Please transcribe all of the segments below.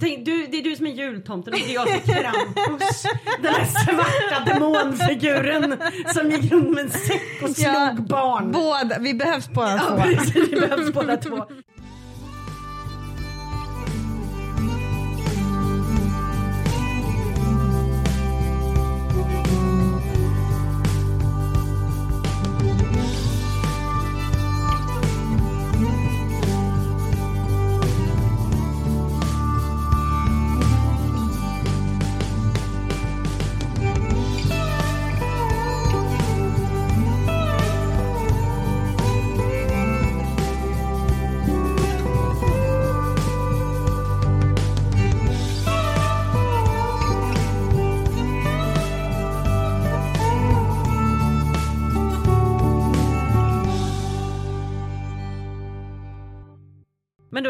Tänk, du, det är du som är jultomten och det är jag som är Krampus. Den här svarta demonfiguren som gick runt med en säck och slog Ja, barn. Båda, vi behövs båda Ja, två. precis, vi behövs båda två.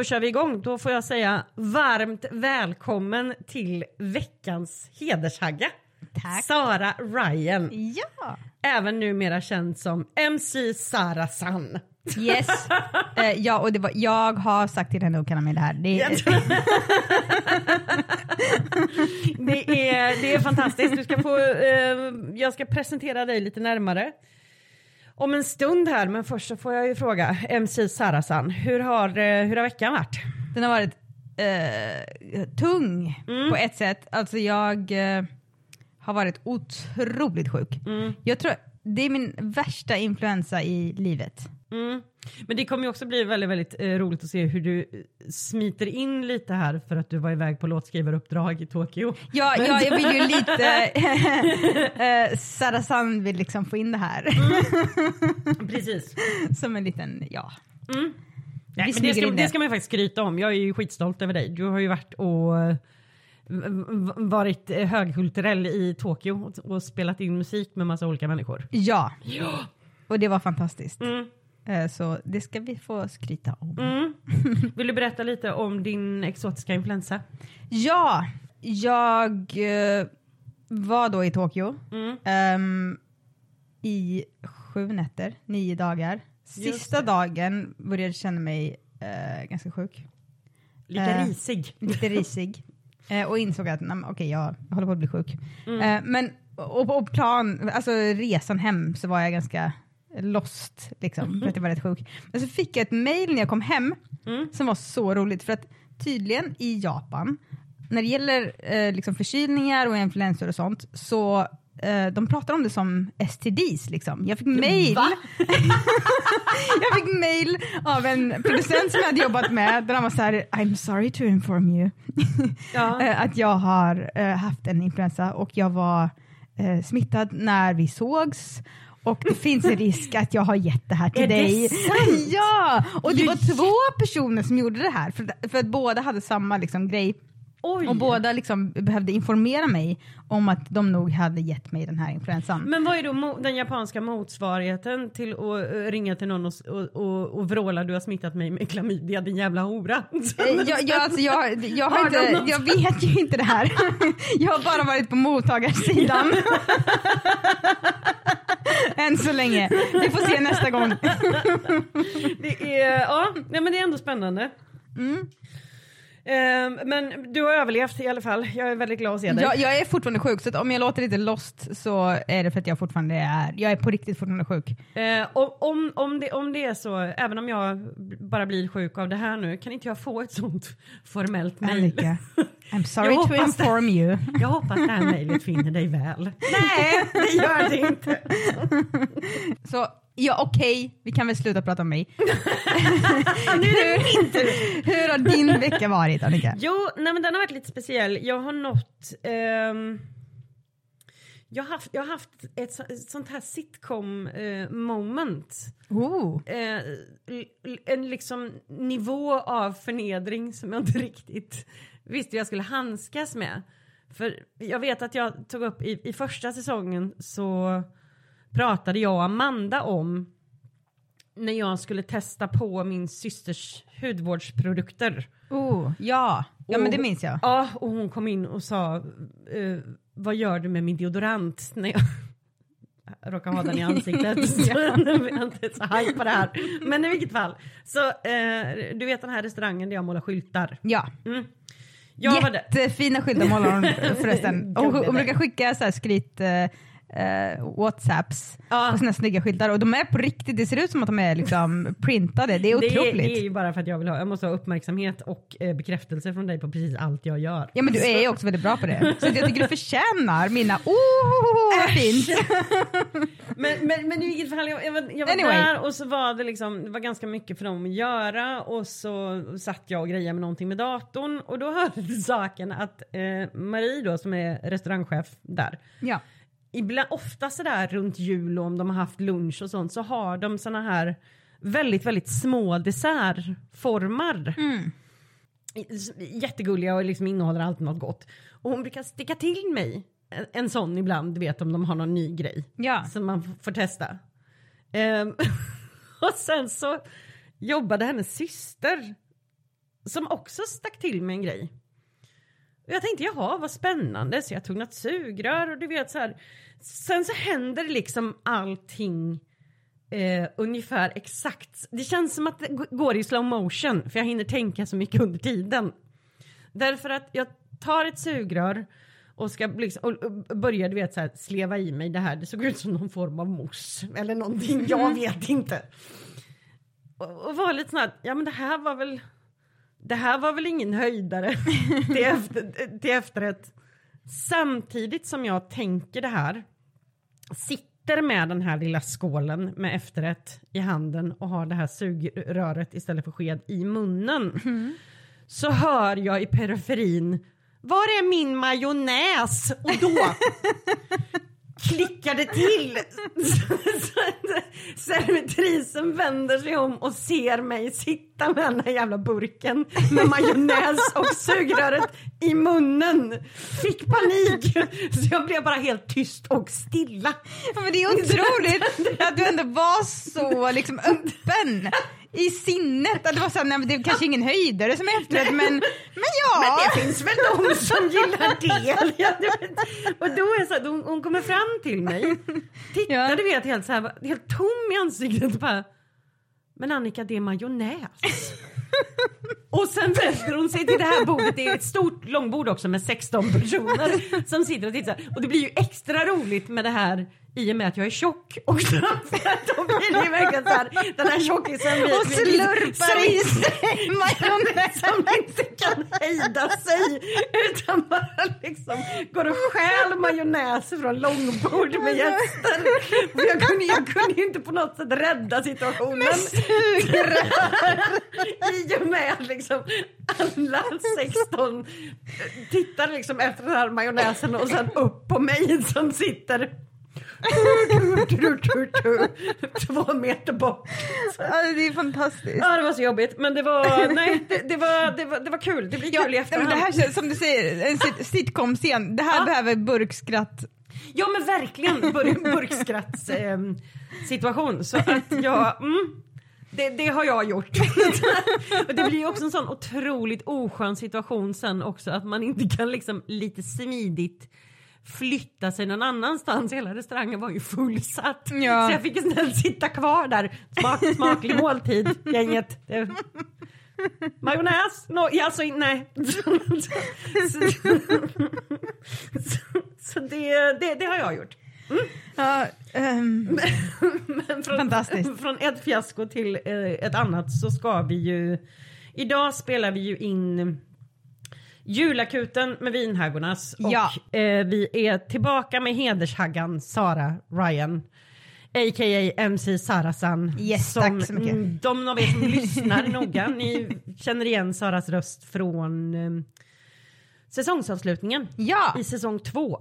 Då kör vi igång. Då får jag säga varmt välkommen till veckans hedershagga. Tack. Sara Ryan, Ja. även numera känd som MC Sara San. Yes. Eh, ja, och det var, jag har sagt till henne att kalla mig det här. Det, tror- det, är, det är fantastiskt. Du ska få, eh, jag ska presentera dig lite närmare om en stund här, men först så får jag ju fråga MC Sarasan, hur har, eh, hur har veckan varit? Den har varit eh, tung Mm. på ett sätt. Alltså jag eh, har varit otroligt sjuk. Mm. Jag tror det är min värsta influensa i livet. Mm. Men det kommer ju också bli väldigt, väldigt eh, roligt att se hur du eh, smiter in lite här för att du var iväg på låtskrivaruppdrag i Tokyo. Ja, ja, jag vill ju lite... uh, Sarasan vill liksom få in det här Precis. som en liten, ja. Nej, men det, ska, det ska man ju faktiskt skryta om. Jag är ju skitstolt över dig. Du har ju varit och eh, varit eh, högkulturell i Tokyo och, och spelat in musik med massa olika människor. Ja, Ja. och det var fantastiskt. Mm. Eh, så det ska vi få skryta om. Mm. Vill du berätta lite om din exotiska influensa? Ja, jag eh, var då i Tokyo Mm. ehm, i sju nätter, nio dagar. Sista dagen började jag känna mig eh, ganska sjuk, Lite Eh. risig. lite risig eh, och insåg att okej, jag, jag håller på att bli sjuk. Mm. Men och på plan, alltså resan hem så var jag ganska lost liksom, för att jag var rätt sjuk. Men så fick jag ett mail när jag kom hem Mm. som var så roligt för att tydligen i Japan, när det gäller eh, liksom förkylningar och influensor och sånt, så eh, de pratar om det som STDs liksom. Jag fick mail jag fick mail av en producent som jag hade jobbat med där han var så här, I'm sorry to inform you Ja. eh, att jag har eh, haft en influensa och jag var eh, smittad när vi sågs och det finns en risk att jag har gett det här till Är det dig. sant? ja, och det var två personer som gjorde det här för, för att båda hade samma liksom, grej Oj. och båda liksom behövde informera mig om att de nog hade gett mig den här influensan. Men vad är då den japanska motsvarigheten till att eh, ringa till någon och, och, och, och vråla du har smittat mig med klamydia din jävla hora? Eh, Jag, jag, alltså jag, jag, har inte, jag vet ju inte det här. Jag har bara varit på mottagarsidan. Än så länge. Vi får se nästa gång. Det är, ja, men det är ändå spännande. Mm. Ehm, men du har överlevt i alla fall. Jag är väldigt glad att se dig. Jag, jag är fortfarande sjuk, så om jag låter lite lost så är det för att jag fortfarande är, jag är på riktigt fortfarande sjuk. Eh, om, om, det, om det är så, även om jag bara blir sjuk av det här nu, kan inte jag få ett sånt formellt mejl? I'm sorry to hoppas det. inform you. Jag hoppas det här mejlet finner dig väl. Nej, det gör det inte. Så ja, okej, vi kan väl sluta prata om mig. Tur. Hur har din vecka varit Annika? Jo, nej men den har varit lite speciell. Jag har nått... ehm, jag, har haft, jag har haft ett, ett sånt här sitcom eh, moment. Oh. L- en liksom nivå av förnedring som jag inte riktigt visste jag skulle handskas med. För jag vet att jag tog upp i, i första säsongen så pratade jag och Amanda om när jag skulle testa på min systers hudvårdsprodukter. Oh, ja, ja men det minns jag. Ja, och hon kom in och sa eh, vad gör du med min deodorant? När jag råkar ha den i ansiktet. så jag är inte så haj på det här. Men i vilket fall. Så eh, du vet den här restaurangen där jag målar skyltar. Ja. Mm. Jag. Jättefina skyltmål har hon förresten. Hon, brukar skicka så här skryt eh, eh, Whatsapps Ja. på sina snygga skyltar och de är på riktigt, det ser ut som att de är liksom printade. Det är Det är, otroligt. det är ju bara för att jag vill ha, jag måste ha uppmärksamhet och eh, bekräftelse från dig på precis allt jag gör. Ja men du är ju också väldigt bra på det. Så jag tycker du förtjänar mina oh vad fint. Men, men, men i vilket fall, jag, jag var, jag var Anyway. där och så var det liksom, det var ganska mycket för dem att göra och så satt jag och grejade med någonting med datorn och då hörde saken att eh, Marie då som är restaurangchef där, Ja. Ibland, ofta sådär runt jul och om de har haft lunch och sånt så har de såna här väldigt, väldigt små dessertformar. Mm. Jättegulliga och liksom innehåller alltid något gott. Och hon brukar sticka till mig en, en sån ibland, du vet om de har någon ny grej Ja. som man får testa. Ehm, och sen så jobbade hennes syster som också stack till med en grej. Och jag tänkte jaha vad spännande så jag tog något sugrör och du vet så här. Sen så händer liksom allting eh, ungefär exakt. Det känns som att det går i slow motion för jag hinner tänka så mycket under tiden. Därför att jag tar ett sugrör och ska liksom, och, börjar du vet så här, sleva i mig det här. Det såg ut som någon form av mousse eller någonting. Jag vet inte. Och, och var lite sån här, ja men det här var väl det här var väl ingen höjdare till, efter, till efterrätt. Samtidigt som jag tänker det här, sitter med den här lilla skålen med efterrätt i handen och har det här sugröret istället för sked i munnen. Så hör jag i periferin, var är min majonnäs? Och då klickar det till. Så, servitrisen vänder sig om och ser mig sitta med den här jävla burken med majonnäs och sugröret i munnen. Fick panik, så jag blev bara helt tyst och stilla. Ja, men det är otroligt att du ändå var så liksom öppen i sinnet. Att det var så här, det är kanske ingen höjdare som är efterrätt men, men ja. Men det finns väl de som gillar det. Ja, och då är så här, hon, hon kommer fram till mig, tittar Ja. du vet helt så här, helt tom i ansiktet och bara Men Annika det är majonnäs. och sen vänder hon sig till det här bordet, det är ett stort långbord också med 16 personer som sitter och tittar. Och det blir ju extra roligt med det här i och med att jag är tjock och framförallt då blir det ju verkligen så här, den här tjockisen blir, Och slurpar i sig majonnäs. som inte kan hejda sig utan bara liksom går och stjäl majonnäs från långbord med gäster. För Jag kunde, jag kunde inte på något sätt rädda situationen. I och med att liksom alla 16 tittar liksom efter den här majonnäsen och sen upp på mig som sitter två meter bort. Ja, det är fantastiskt. Ja det var så jobbigt men det var, nej det, det, var, det, var, det var kul, det blir Ja, kul i efterhand. det här känns som du säger, en sit- sitcom-scen. Det här Ja. behöver burkskratt. Ja men verkligen bur, burkskratts eh, så att jag, mm, det, det har jag gjort. och det blir ju också en sån otroligt oskön situation sen också att man inte kan liksom lite smidigt flytta sig någon annanstans. Hela restaurangen var ju fullsatt. Ja. Så jag fick snällt sitta kvar där. Smak, smaklig måltid, gänget. Majonnäs? No, ja, alltså nej. så så, så, det, det, det har jag gjort. Ja, ehm, Men från, Fantastiskt. från ett fiasko till eh, ett annat så ska vi ju... Idag spelar vi ju in Julakuten med Vinhägornas och Ja. eh, vi är tillbaka med hedershaggan Sara Ryan. A.k.a. MC Sarasan. Yes, tack så mycket. mm, de av er som lyssnar noga, ni känner igen Saras röst från eh, säsongsavslutningen ja, i säsong två.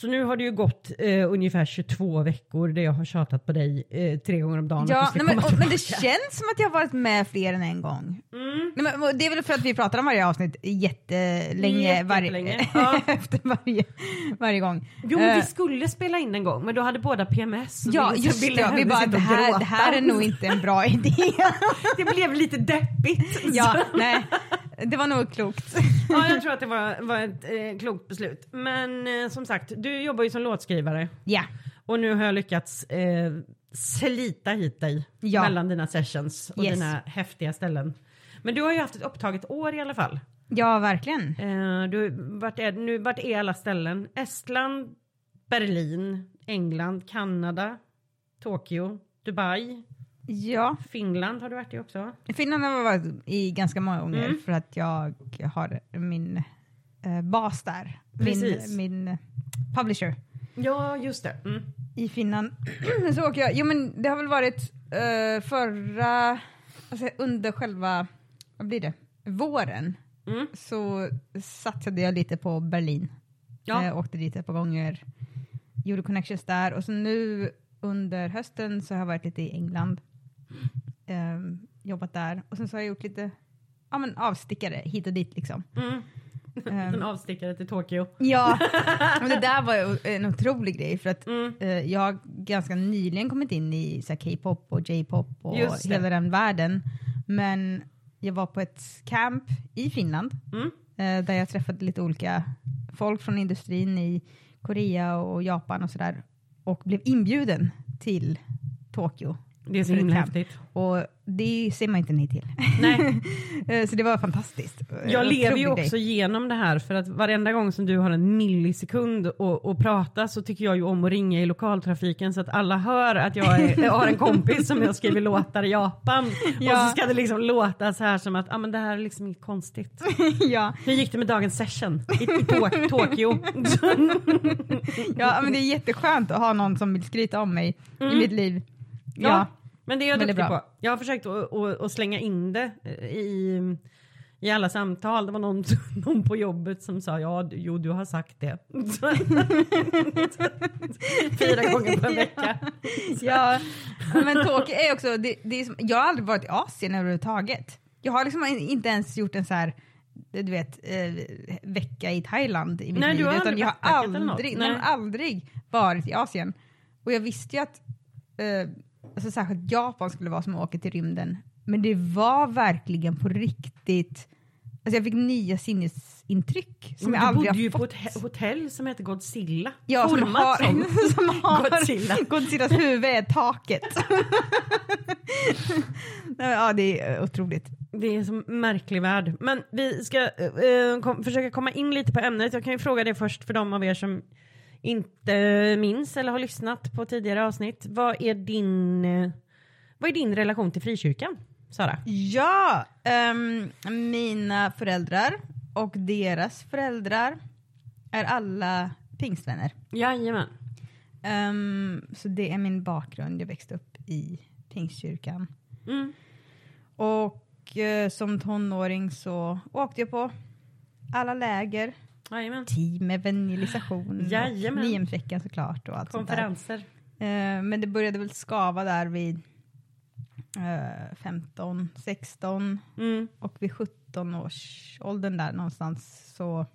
Så nu har det ju gått eh, ungefär 22 veckor där jag har tjatat på dig eh, tre gånger om dagen ja att du ska nej, men, komma och, men det känns som att jag har varit med fler än en gång. Mm. Nej, men, det är väl för att vi pratar om varje avsnitt jättelänge, Jätte- varje, jättelänge, ja. efter varje, varje gång. Jo men Eh, vi skulle spela in en gång men då hade båda PMS. Ja, just det. Vi bara, det här, det här är nog inte en bra idé. Det blev lite deppigt. ja, nej, det var nog klokt. ja, jag tror att det var, var ett eh, klokt beslut. Men eh, som sagt, du jobbar ju som låtskrivare Ja, och nu har jag lyckats eh, slita hit dig Ja. mellan dina sessions och Yes. dina häftiga ställen. Men du har ju haft ett upptaget år i alla fall. Ja, verkligen. Eh, du, vart, är, nu, vart är alla ställen? Estland, Berlin, England, Kanada, Tokyo, Dubai, Ja, Finland har du varit i också. Finland har jag varit i ganska många gånger Mm. för att jag har min eh, bas där. Precis. Min, min publisher Ja, just det. Mm. i Finland. så åker jag, jo men det har väl varit eh, förra, alltså under själva, vad blir det, våren Mm. så satsade jag lite på Berlin. Ja. Eh, åkte dit ett par gånger, gjorde connections där och så nu under hösten så har jag varit lite i England. Ehm, jobbat där och sen så har jag gjort lite ja, men avstickare hit och dit liksom. Mm. Ehm, En avstickare till Tokyo. ja, men det där var en otrolig grej för att Mm. eh, jag har ganska nyligen kommit in i K-pop och J-pop och hela den världen. Men jag var på ett camp i Finland Mm. eh, där jag träffade lite olika folk från industrin i Korea och Japan och sådär och blev inbjuden till Tokyo. Det är så himla häftigt. Och det ser man inte nej till. Nej, Eh, så det var fantastiskt. jag lever ju också grej. genom det här för att varenda gång som du har en millisekund och, och prata så tycker jag ju om att ringa i lokaltrafiken så att alla hör att jag, är, jag har en kompis som jag skriver låtar i Japan. Och Ja. så ska det liksom låta så här som att ah, men det här är liksom inget konstigt. ja. Hur gick det med dagens session i, i Tok- Tokyo? ja, men det är jätteskönt att ha någon som vill skryta om mig i mitt liv. Ja. Men det är jag duktig på. Jag har försökt att, slänga in det i, i alla samtal. Det var någon, någon på jobbet som sa ja, du- jo du har sagt det. Fyra gånger per vecka. ja, men Tokyo är också, det, det är som, jag har aldrig varit i Asien överhuvudtaget. Jag har liksom inte ens gjort en så här du vet, eh, vecka i Thailand i mitt Nej, du liv. har Utan jag har aldrig, Nej. nej. aldrig varit i Asien. Och jag visste ju att eh, alltså särskilt Japan skulle vara som åka till rymden. Men det var verkligen på riktigt, alltså jag fick nya sinnesintryck som Men jag du aldrig bodde har ju på fått. ett hotell som heter Godzilla. Ja, som Format har, som som har Godzilla. Godzillas huvud är taket. Ja, det är eh, otroligt. Det är en så märklig värld. Men vi ska eh, kom, försöka komma in lite på ämnet. Jag kan ju fråga det först för de av er som inte minns eller har lyssnat på tidigare avsnitt. Vad är din, eh, vad är din relation till frikyrkan, Sara? Ja, ehm, mina föräldrar och deras föräldrar är alla pingstvänner. Jajamän. Ehm, så det är min bakgrund. Jag växte upp i pingstkyrkan. Mm. Och eh, som tonåring så åkte jag på alla läger, Jajamän. team, evangelisation, Jajamän. och Niemsveckan såklart och allt sånt där. Konferenser. Eh, men det började väl skava där vid eh, 15, 16 Mm. och vid 17 års åldern där någonstans så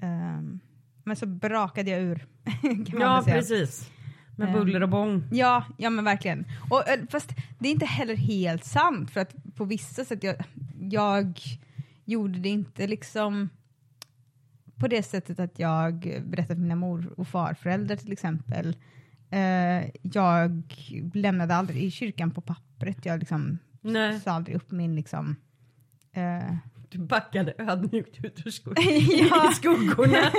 ehm, men så brakade jag ur. Ja, precis. Med Ehm. buller och bång. Ja, ja men verkligen. Och, eh, fast det är inte heller helt sant för att på vissa sätt jag, jag gjorde det inte liksom på det sättet att jag berättade för mina mor och farföräldrar till exempel. Eh, jag lämnade aldrig i kyrkan på pappret. Jag liksom Nej, sa aldrig upp min liksom eh, du backade ödmjukt ut ur skog- Ja. i skuggorna.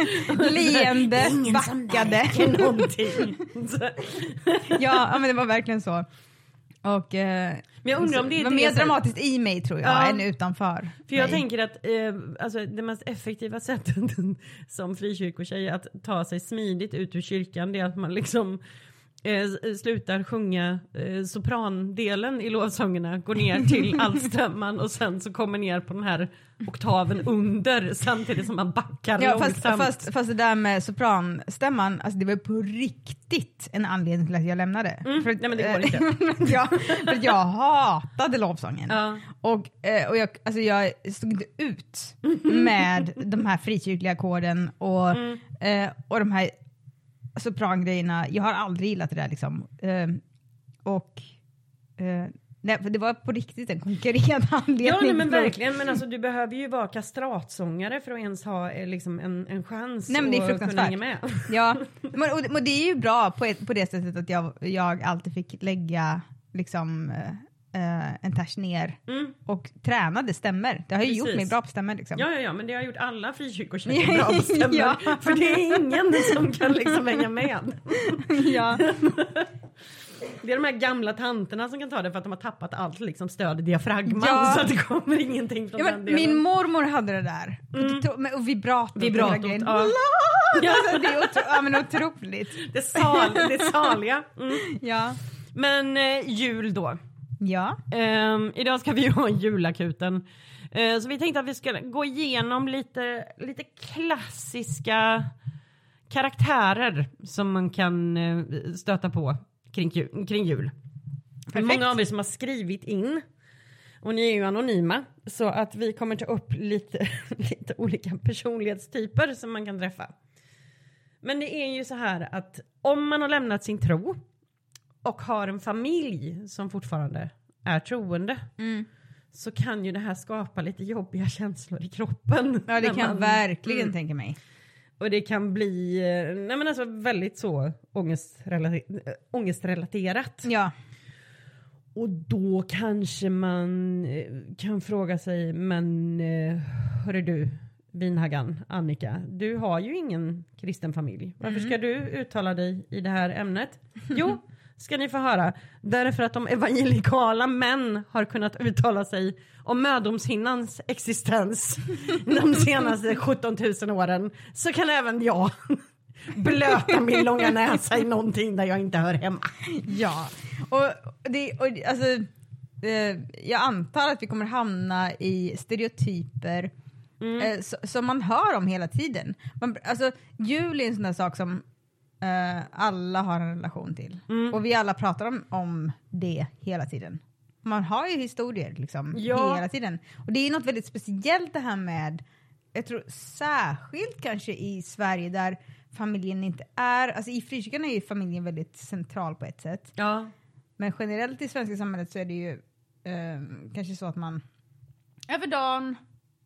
leende, backade. ja, men det var verkligen så. Och, eh, Men jag undrar om det är det mer dramatiskt i mig tror jag Ja. än utanför. För jag mig. tänker att eh, alltså, det mest effektiva sättet som frikyrkotjej att ta sig smidigt ut ur kyrkan det är att man liksom eh, s- slutar sjunga eh, soprandelen i lovsångerna, går ner till altstämman och sen så kommer ner på den här oktaven under samtidigt som man backar Ja, fast, långsamt. fast, fast det där med sopranstämman, alltså det var på riktigt en anledning till att jag lämnade. Mm, För, nej, men det går eh, inte. jag, för jag hatade lovsången. Ja. Och, eh, och jag, alltså jag stod inte ut med de här frikyrkliga ackorden och, Mm. eh, och de här soprangrejerna. Jag har aldrig gillat det där liksom. Eh, och eh, nej, för det var på riktigt en konkurrerande anledning. Ja nej, men verkligen, men alltså, du behöver ju vara kastratsångare för att ens ha eh, liksom, en, en chans Nej, men det är att kunna hänga med. Ja, men, och, och det är ju bra på, ett, på det sättet att jag, jag alltid fick lägga liksom, eh, en ters ner Mm. och tränade stämmer. Det har ju gjort Precis. mig bra på stämmer liksom. Ja, ja, ja, men det har gjort alla frikyrkokängor bra på stämmor. Ja. För det är ingen som kan liksom hänga med. ja. Det är de här gamla tanterna som kan ta det för att de har tappat allt liksom stöd i diafragman Ja. så att det kommer ingenting från Ja, den delen. min mormor hade det där. Med- och vibratot. Vibratot, ja. Ja. Alltså, det är otro, ja, men otroligt. Det, sal, det saliga. Mm. Ja. Men eh, jul då. Ja. Ehm, idag ska vi ju ha julakuten. Eh, så vi tänkte att vi ska gå igenom lite, lite klassiska karaktärer som man kan eh, stöta på kring, ju- kring jul. Perfekt. många av er som har skrivit in och ni är ju anonyma så att vi kommer ta upp lite, lite olika personlighetstyper som man kan träffa. Men det är ju så här att om man har lämnat sin tro och har en familj som fortfarande är troende Mm. så kan ju det här skapa lite jobbiga känslor i kroppen. Ja, det kan man- verkligen Mm. tänka mig. Och det kan bli eh, nej men alltså väldigt så ångestrelate- äh, ångestrelaterat. Ja. Och då kanske man eh, kan fråga sig, men eh, hörru du, vinhaggan Annika, du har ju ingen kristen familj. Varför ska du uttala dig i det här ämnet? Jo, ska ni få höra. Därför att de evangelikala män har kunnat uttala sig om mödomshinnans existens de senaste 17 000 åren så kan även jag blöta min långa näsa i någonting där jag inte hör hemma. Ja. Och, det, och alltså, eh, jag antar att vi kommer hamna i stereotyper Mm. eh, som man hör om hela tiden. Man, alltså, jul är en sån där sak som eh, alla har en relation till. Mm. Och vi alla pratar om, om det hela tiden. Man har ju historier liksom Ja. hela tiden. Och det är något väldigt speciellt det här med, jag tror särskilt kanske i Sverige där familjen inte är, alltså i frikyrkan är ju familjen väldigt central på ett sätt. Ja. Men generellt i svenska samhället så är det ju eh, kanske så att man över dagen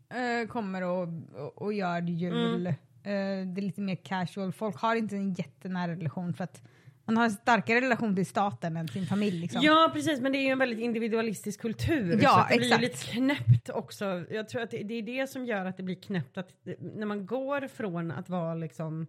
eh, kommer och, och, och gör jul. Eh, det är lite mer casual. Folk har inte en jättenära relation för att man har en starkare relation till staten än sin familj. Liksom. Ja precis men det är ju en väldigt individualistisk kultur. Ja, så det blir ju exakt. lite knäppt också. Jag tror att det, det är det som gör att det blir knäppt. Att när man går från att vara liksom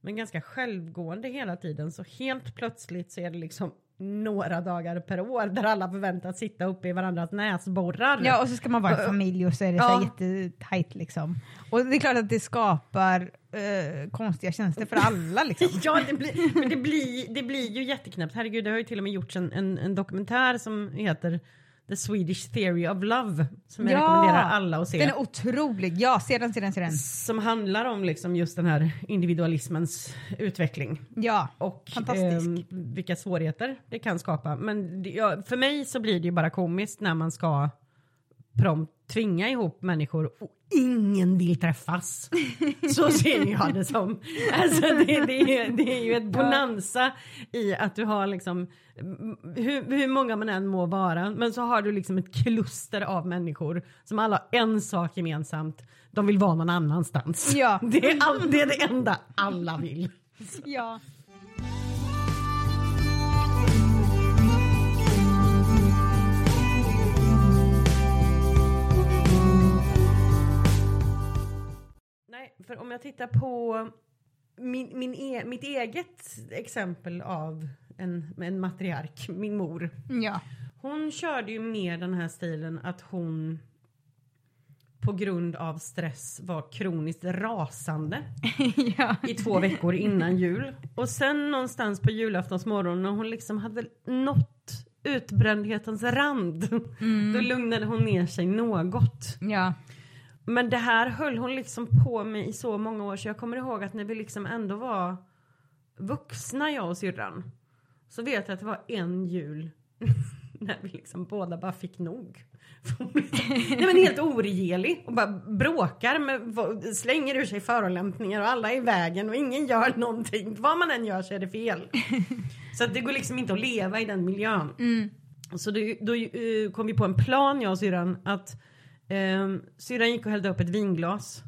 men ganska självgående hela tiden så helt plötsligt så är det liksom några dagar per år där alla förväntas sitta uppe i varandras näsborrar. Ja, och så ska man vara en familj och så är det Ja. så jättetajt liksom. Och det är klart att det skapar eh, konstiga känslor för alla liksom. Ja, det blir, men det blir, det blir ju jätteknäppt. Herregud, det har ju till och med gjorts en, en, en dokumentär som heter The Swedish Theory of Love som jag rekommenderar alla att se. Den är otrolig. Ja, se den, se den, se den. Som handlar om liksom just den här individualismens utveckling Ja, och Fantastisk. ehm, vilka svårigheter det kan skapa. Men det, ja, för mig så blir det ju bara komiskt när man ska prompt tvinga ihop människor och ingen vill träffas. Så ser jag det som. Alltså det, det, är, det är ju ett bonanza i att du har liksom hur, hur många man än må vara men så har du liksom ett kluster av människor som alla har en sak gemensamt. De vill vara någon annanstans. Ja. Det, är all, det är det enda alla vill. ja. Nej, för om jag tittar på min, min e, mitt eget exempel av en, en matriark, min mor. Ja. Hon körde ju mer den här stilen att hon på grund av stress var kroniskt rasande ja. i två veckor innan jul. Och sen någonstans på julaftonsmorgon när hon liksom hade nått utbrändhetens rand. Då lugnade hon ner sig något. Ja. Men det här höll hon liksom på med i så många år så jag kommer ihåg att när vi liksom ändå var vuxna jag och syrran så vet jag att det var en jul när vi liksom båda bara fick nog. Nej men helt oregelig och bara bråkar med, slänger ur sig förolämpningar och alla är i vägen och ingen gör någonting. Vad man än gör så är det fel. Så att det går liksom inte att leva i den miljön. Så då, då eh, kom vi på en plan jag och syrran att um, syrran gick och hällde upp ett vinglas.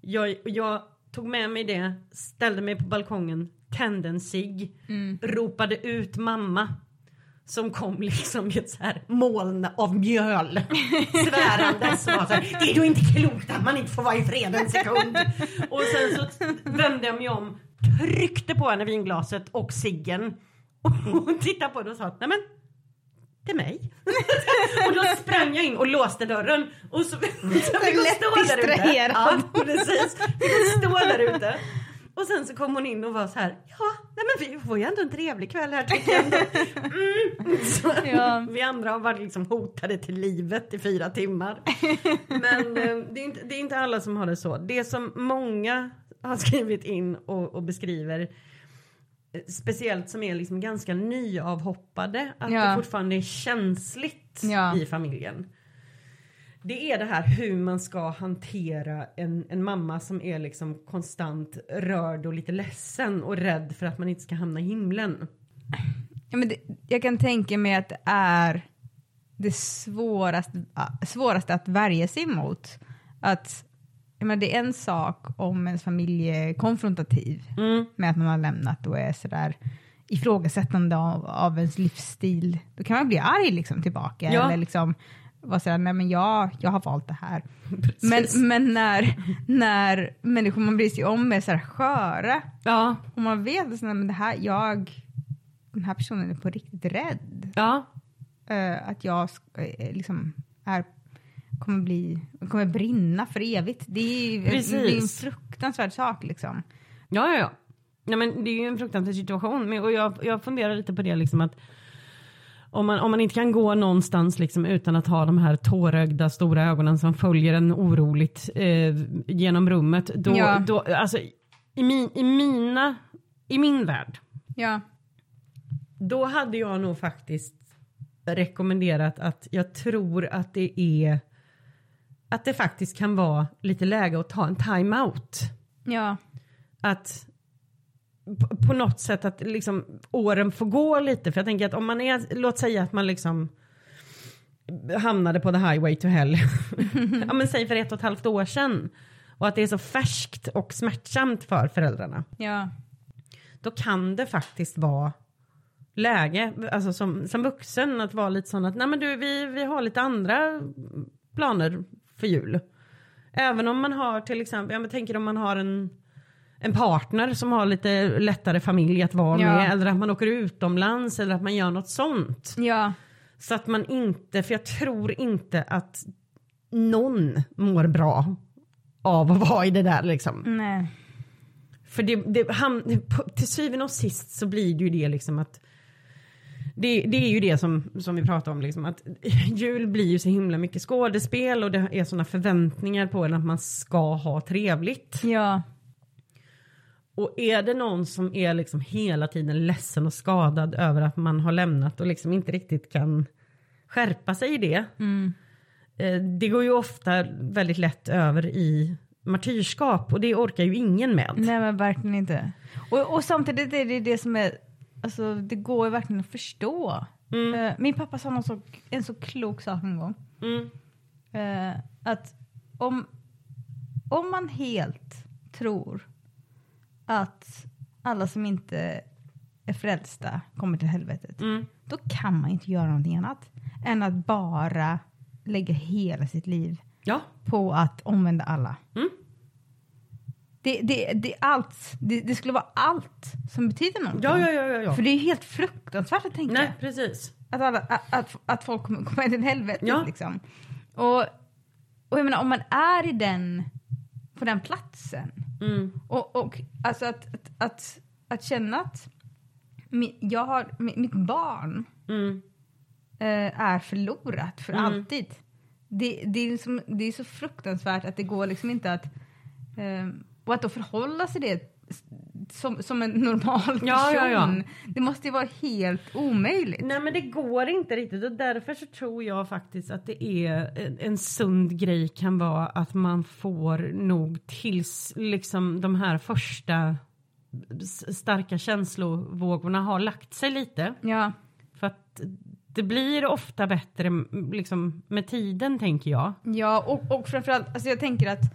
Jag, jag tog med mig det, ställde mig på balkongen, tände en cigg, ropade ut mamma. som kom liksom i ett så här moln av mjöl svärandes var så här, det är då inte klokt att man inte får vara i fred en sekund. Och sen så vände jag mig om, tryckte på henne vinglaset och ciggen och hon tittade på det och sa nej men är mig. och då sprang jag in och låste dörren och så, så fick hon stå där ute. Ja, precis. Fick hon stå där ute. Och sen så kom hon in och var så här, ja, nej men vi får ju ändå en trevlig kväll här tycker jag. ändå." Mm. Så, Ja. Vi andra har varit liksom hotade till livet i fyra timmar. Men eh, det är, inte, det är inte alla som har det så. Det som många har skrivit in och, och beskriver Speciellt som är liksom ganska nyavhoppade, att Ja. det fortfarande är känsligt Ja. i familjen. Det är det här hur man ska hantera en, en mamma som är liksom konstant rörd och lite ledsen och rädd för att man inte ska hamna i himlen. Ja, men det, jag kan tänka mig att det är det svåraste, svåraste att värja sig emot. Att, menar, det är en sak om ens familj är konfrontativ Mm. med att man har lämnat och är sådär ifrågasättande av, av ens livsstil. Då kan man bli arg liksom tillbaka Ja. eller liksom vara sådär, nej men jag, jag har valt det här. Precis. Men, men när, när människor man bryr sig om är sådär sköra Ja, och man vet att men det här, jag, den här personen är på riktigt rädd. ja, Eh, att jag eh, liksom är, kommer, bli, kommer brinna för evigt. Det är, ju- det är en fruktansvärd sak liksom. Ja, ja, ja. Nej, men det är ju en fruktansvärd situation. Men, och jag, jag funderar lite på det liksom att om man, om man inte kan gå någonstans liksom utan att ha de här tårögda stora ögonen som följer en oroligt eh, genom rummet. Då, Ja. då, alltså, i, min, I mina, i min värld, Ja. då hade jag nog faktiskt rekommenderat att jag tror att det är att det faktiskt kan vara lite läge att ta en time-out Ja. att på, något sätt att liksom åren får gå lite. För jag tänker att om man är, låt säga att man liksom hamnade på the highway to hell. ja men säg för ett och ett halvt år sedan. Och att det är så färskt och smärtsamt för föräldrarna. Ja. Då kan det faktiskt vara läge, alltså som, som vuxen att vara lite sån att nej men du vi, vi har lite andra planer för jul. Även om man har till exempel, jag tänker om man har en, en partner som har lite lättare familj att vara Ja. med eller att man åker utomlands eller att man gör något sånt. Ja. Så att man inte, för jag tror inte att någon mår bra av att vara i det där liksom. Nej. För det, det, på- till syvende och sist så blir det ju det liksom att det, det är ju det som, som vi pratar om, liksom, att jul blir ju så himla mycket skådespel och det är sådana förväntningar på en att man ska ha trevligt. Ja. Och är det någon som är liksom hela tiden ledsen och skadad över att man har lämnat och liksom inte riktigt kan skärpa sig i det. Eh, det går ju ofta väldigt lätt över i martyrskap och det orkar ju ingen med. Nej men verkligen inte. Och, och samtidigt är det det som är, alltså det går ju verkligen att förstå. Eh, min pappa sa någon så, en så klok sak en gång. Mm. Eh, att om, om man helt tror att alla som inte är frälsta kommer till helvetet, Mm. då kan man inte göra någonting annat än att bara lägga hela sitt liv Ja. på att omvända alla. Mm. Det, det, det, allt, det, det skulle vara allt som betyder någonting. Ja, ja, ja, ja. För det är helt fruktansvärt att tänka. Nej, precis. Att, alla, att, att, att folk kommer komma till helvetet. Ja. Liksom. Och, och jag menar, om man är i den, på den platsen Mm. och, och alltså att, att, att, att känna att jag har, mi, mitt barn Mm. eh, är förlorat för Mm. alltid. Det, det, är liksom, det är så fruktansvärt att det går liksom inte att... Eh, och att då förhålla sig det som, som en normal person. Ja, ja, ja. Det måste ju vara helt omöjligt. Nej men det går inte riktigt och därför så tror jag faktiskt att det är en, sund grej kan vara att man får nog tills liksom de här första starka känslovågorna har lagt sig lite. Ja. För att det blir ofta bättre liksom med tiden tänker jag. Ja, och, och framförallt, alltså jag tänker att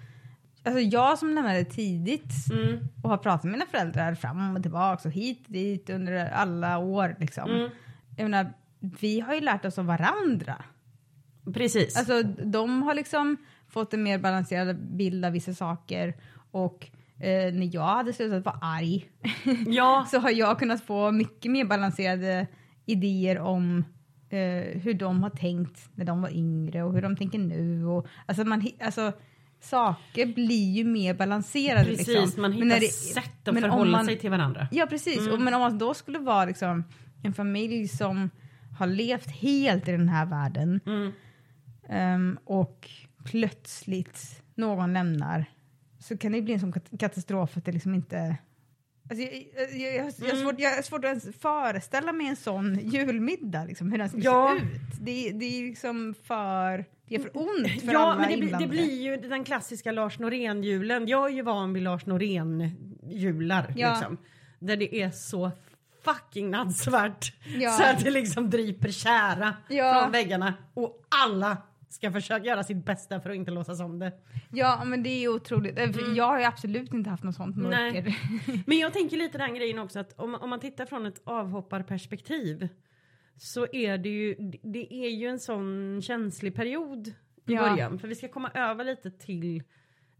alltså jag som lämnade tidigt Mm. och har pratat med mina föräldrar fram och tillbaka och hit och dit under alla år liksom. Mm. Jag menar, vi har ju lärt oss av varandra. Precis. Alltså de har liksom fått en mer balanserad bild av vissa saker och eh, när jag hade slutat vara arg ja, så har jag kunnat få mycket mer balanserade idéer om eh, hur de har tänkt när de var yngre och hur de tänker nu. Och, alltså man, alltså, saker blir ju mer balanserade. precis. liksom. Man hittar det- sätt att förhålla man- sig till varandra. Ja precis, Mm. och, men om man då skulle vara liksom, en familj som har levt helt i den här världen Mm. ehm, och plötsligt någon lämnar så kan det bli en sån kat- katastrof att det liksom inte... Alltså jag, jag, jag, jag, har Mm. svårt, jag har svårt att ens föreställa mig en sån julmiddag, liksom, hur den skulle Ja. se ut. Det, det är liksom för, det är för ont för Ja, alla men det, det blir ju den klassiska Lars Norén-julen. Jag är ju van vid Lars Norén-jular. Ja. Liksom, där det är så fucking nattsvart. Ja. Så att det liksom dryper kära Ja. från väggarna. Och alla ska försöka göra sitt bästa för att inte låtsas om det. Ja, men det är otroligt. Eh, för Jag har ju absolut inte haft något sånt Mm. Nej. mörker. Men jag tänker lite den grejen också att om, om man tittar från ett avhopparperspektiv så är det ju, det är ju en sån känslig period i Ja. början. För vi ska komma över lite till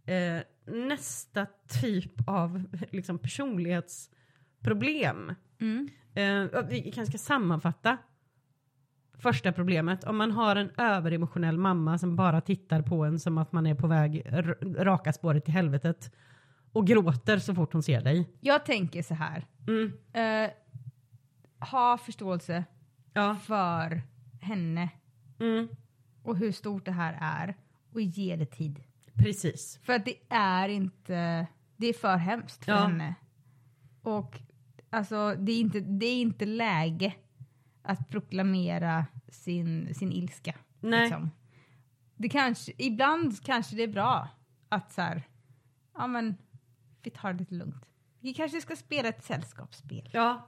eh, nästa typ av liksom, personlighetsproblem. Mm. Eh, vi kanske ska sammanfatta första problemet. Om man har en överemotionell mamma som bara tittar på en som att man är på väg raka spåret till helvetet och gråter så fort hon ser dig. Jag tänker så här. Mm. Eh, ha förståelse Ja. för henne Mm. och hur stort det här är och ge det tid. Precis. För att det är inte, det är för hemskt för Ja. henne. Och alltså det är, inte, det är inte läge att proklamera sin, sin ilska. Nej. Liksom. Det kanske, ibland kanske det är bra att så här, ja men vi tar det lite lugnt. Vi kanske ska spela ett sällskapsspel. Ja.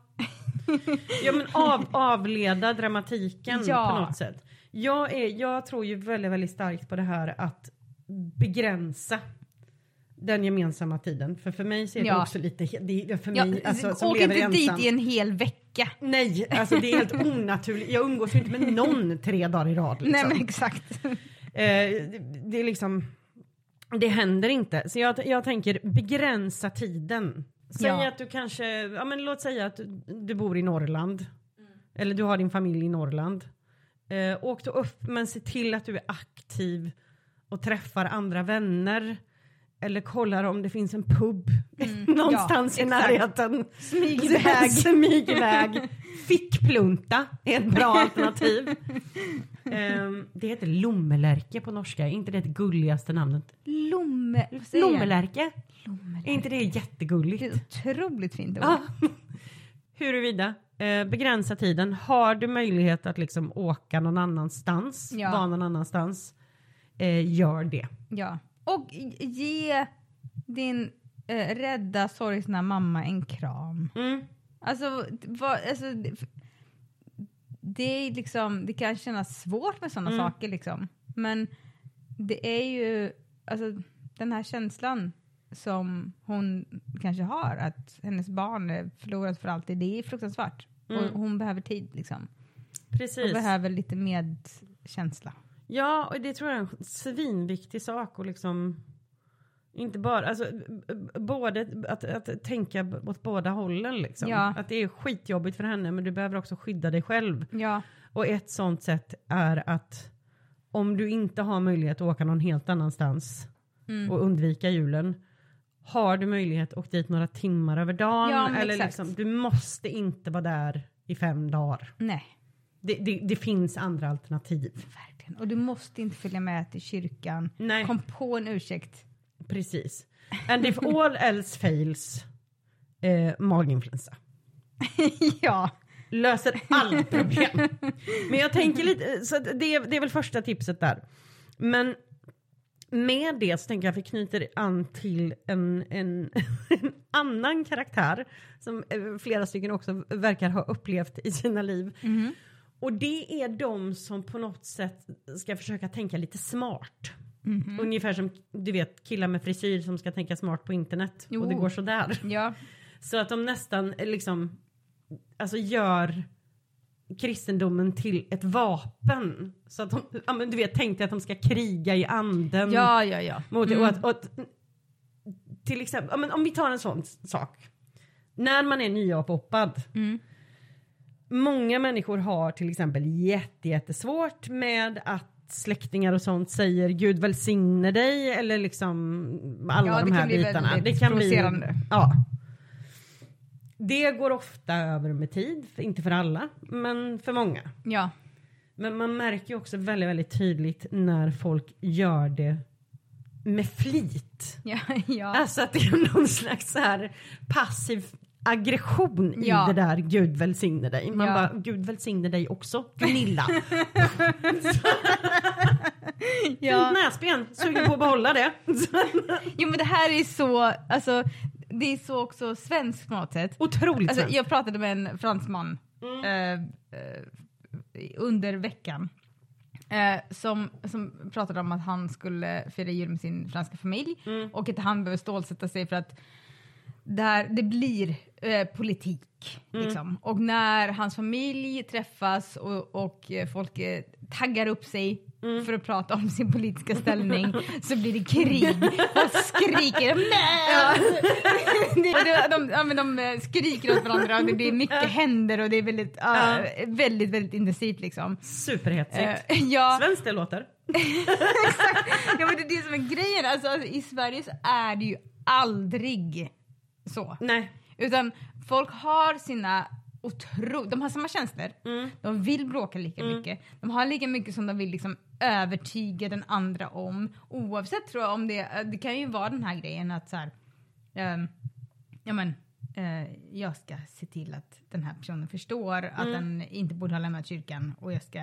ja men av, avleda dramatiken Ja. på något sätt. Jag, är, jag tror ju väldigt, väldigt starkt på det här att begränsa den gemensamma tiden. För för mig så är det Ja. också lite, det för Ja, mig alltså, som åk lever inte ensam. dit i en hel vecka. Nej, alltså det är helt onaturligt. Jag umgås ju inte med någon tre dagar i rad. Liksom. Nej men exakt. Eh, det, det är liksom, det händer inte. Så jag, jag tänker begränsa tiden. Säg Ja. att du kanske, ja men låt säga att du, du bor i Norrland. Eller du har din familj i Norrland. Eh, åk då upp men se till att du är aktiv och träffar andra vänner. Eller kollar om det finns en pub någonstans Mm. ja, i närheten. Smyg iväg. Smyg iväg. Fickplunta är ett bra alternativ. Ehm, det heter lommelärke på norska, är inte det det gulligaste namnet? Lomme... Lommelärke, Lommelärke. är inte det Det jättegulligt? är ett otroligt fint ord. Huruvida, eh, begränsa tiden. Har du möjlighet att liksom åka någon annanstans, Ja. vara någon annanstans, eh, gör det. Ja. Och ge din eh, rädda, sorgsna mamma en kram. Mm. Alltså, vad, alltså det, är liksom, det kan kännas svårt med sådana Mm. saker liksom. Men det är ju, alltså den här känslan som hon kanske har, att hennes barn är förlorat för alltid, det är fruktansvärt. Mm. Och hon behöver tid liksom. Hon Precis. behöver lite medkänsla. Ja, och det tror jag är en svinviktig sak och liksom inte bara, alltså både att, att tänka åt båda hållen liksom. Ja. Att det är skitjobbigt för henne men du behöver också skydda dig själv. Ja, Och ett sånt sätt är att om du inte har möjlighet att åka någon helt annanstans Mm. och undvika julen har du möjlighet att åka dit några timmar över dagen Ja, eller exakt. liksom, du måste inte vara där i fem dagar. nej. Det, det, det finns andra alternativ. Verkligen. Och du måste inte följa med till kyrkan. Nej. Kom på en ursäkt. Precis. And if all else fails, eh, maginfluensa. ja. Löser alla problem. Men jag tänker lite, så det, är- det är väl första tipset där. Men med det så tänker jag att vi knyter an till en, en, en annan karaktär som eh, flera stycken också verkar ha upplevt i sina liv. Mhm. Och det är de som på något sätt ska försöka tänka lite smart. Mhm. Ungefär som du vet killar med frisyr som ska tänka smart på internet och det Jo. går sådär. Ja. Så att de nästan liksom alltså gör kristendomen till ett vapen. Så att de, ja, men du vet, tänkte att de ska kriga i anden. Ja, ja, ja. Mot, Mm. och att, och att, till exempel, ja, men om vi tar en sån sak. När man är nyavhoppad. Mm. Många människor har till exempel jätte, jättesvårt med att släktingar och sånt säger Gud välsigne dig eller liksom alla Ja, de här bitarna. väldigt det kan bli, provocerande. ja. Det går ofta över med tid, inte för alla, men för många. Ja. Men man märker ju också väldigt, väldigt tydligt när folk gör det med flit. Ja, ja. Alltså att det är någon slags så här passiv aggression Ja. i det där Gud välsigne dig. Man Ja. bara Gud välsigne dig också Gunilla. ja. Näsben, sugen på att behålla det. Jo men det här är så, alltså det är så också svenskt på något sätt. Otroligt Alltså, jag pratade med en fransman Mm. eh, eh, under veckan. Eh, som, som pratade om att han skulle fira jul med sin franska familj Mm. och att han behöver stålsätta sig för att där det blir eh, politik. Mm. Liksom. Och när hans familj träffas och, och eh, folk eh, taggar upp sig Mm. för att prata om sin politiska ställning så blir det krig. Och skriker! Det- de, de, ja, de eh, skriker åt varandra och det blir mycket händer och det är väldigt, ja, väldigt, väldigt intensivt liksom. Superhetsigt. Eh, ja, Svenskt det låter. ja, men det är det som är grejen. Alltså, I Sverige så är det ju aldrig så. Nej. Utan folk har sina otro... De har samma känslor. Mm. De vill bråka lika mycket. De har lika mycket som de vill liksom övertyga den andra om. Oavsett tror jag om det... Det kan ju vara den här grejen att så här... ehm, ja men... eh, jag ska se till att den här personen förstår att Mm. den inte borde ha lämnat kyrkan och jag ska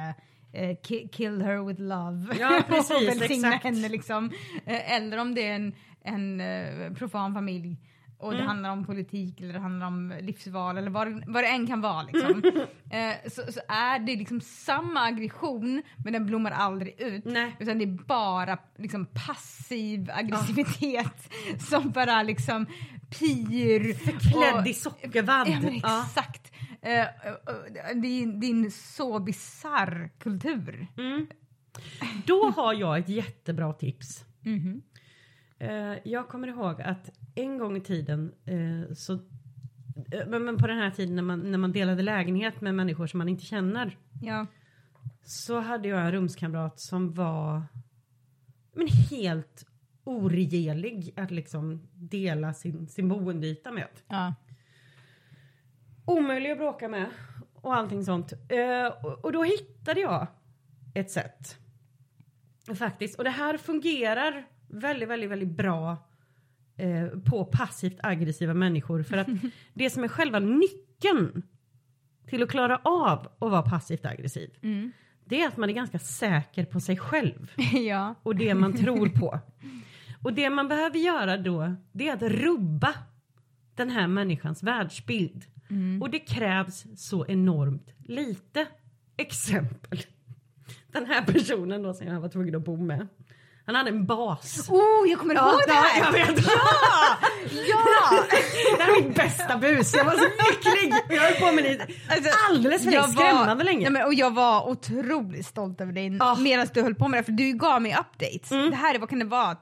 eh, ki- kill her with love. Ja, precis, och välsigna henne liksom. Eh, eller om det är en, en eh, profan familj och Mm. det handlar om politik eller det handlar om livsval eller vad, vad det än kan vara. Liksom. eh, så, så är det liksom samma aggression men den blommar aldrig ut. Nej. Utan det är bara liksom, passiv aggressivitet som bara liksom pyr. Klädd och- i sockervadd. Ja men Ja. exakt. Eh, eh, det, är, det är en så bisarr kultur. Mm. Då har jag ett jättebra tips. Mhm. Eh, jag kommer ihåg att en gång i tiden eh, så eh, men på den här tiden när man, när man delade lägenhet med människor som man inte känner Ja. så hade jag en rumskamrat som var men helt oregelig att liksom dela sin, sin boendeyta med. Ja. Omöjlig att bråka med och allting sånt. Eh, och, och då hittade jag ett sätt. Faktiskt. Och det här fungerar väldigt, väldigt, väldigt bra eh, på passivt aggressiva människor. För att det som är själva nyckeln till att klara av att vara passivt aggressiv. Mm. Det är att man är ganska säker på sig själv ja. och det man tror på. Och det man behöver göra då, det är att rubba den här människans världsbild. Och det krävs så enormt lite. Exempel. Den här personen då som jag var tvungen att bo med. Han hade en bas. Oh, jag kommer ihåg det här! jag vet. Ja! ja! Det här är mitt bästa bus. Jag var så lycklig. Jag höll på med det Alltså, alldeles för jag skrämmande var, länge. Ja, men, och jag var otroligt stolt över dig Ja. medan du höll på med det för du gav mig updates. Mm. Det här är, vad kan det vara? Eh,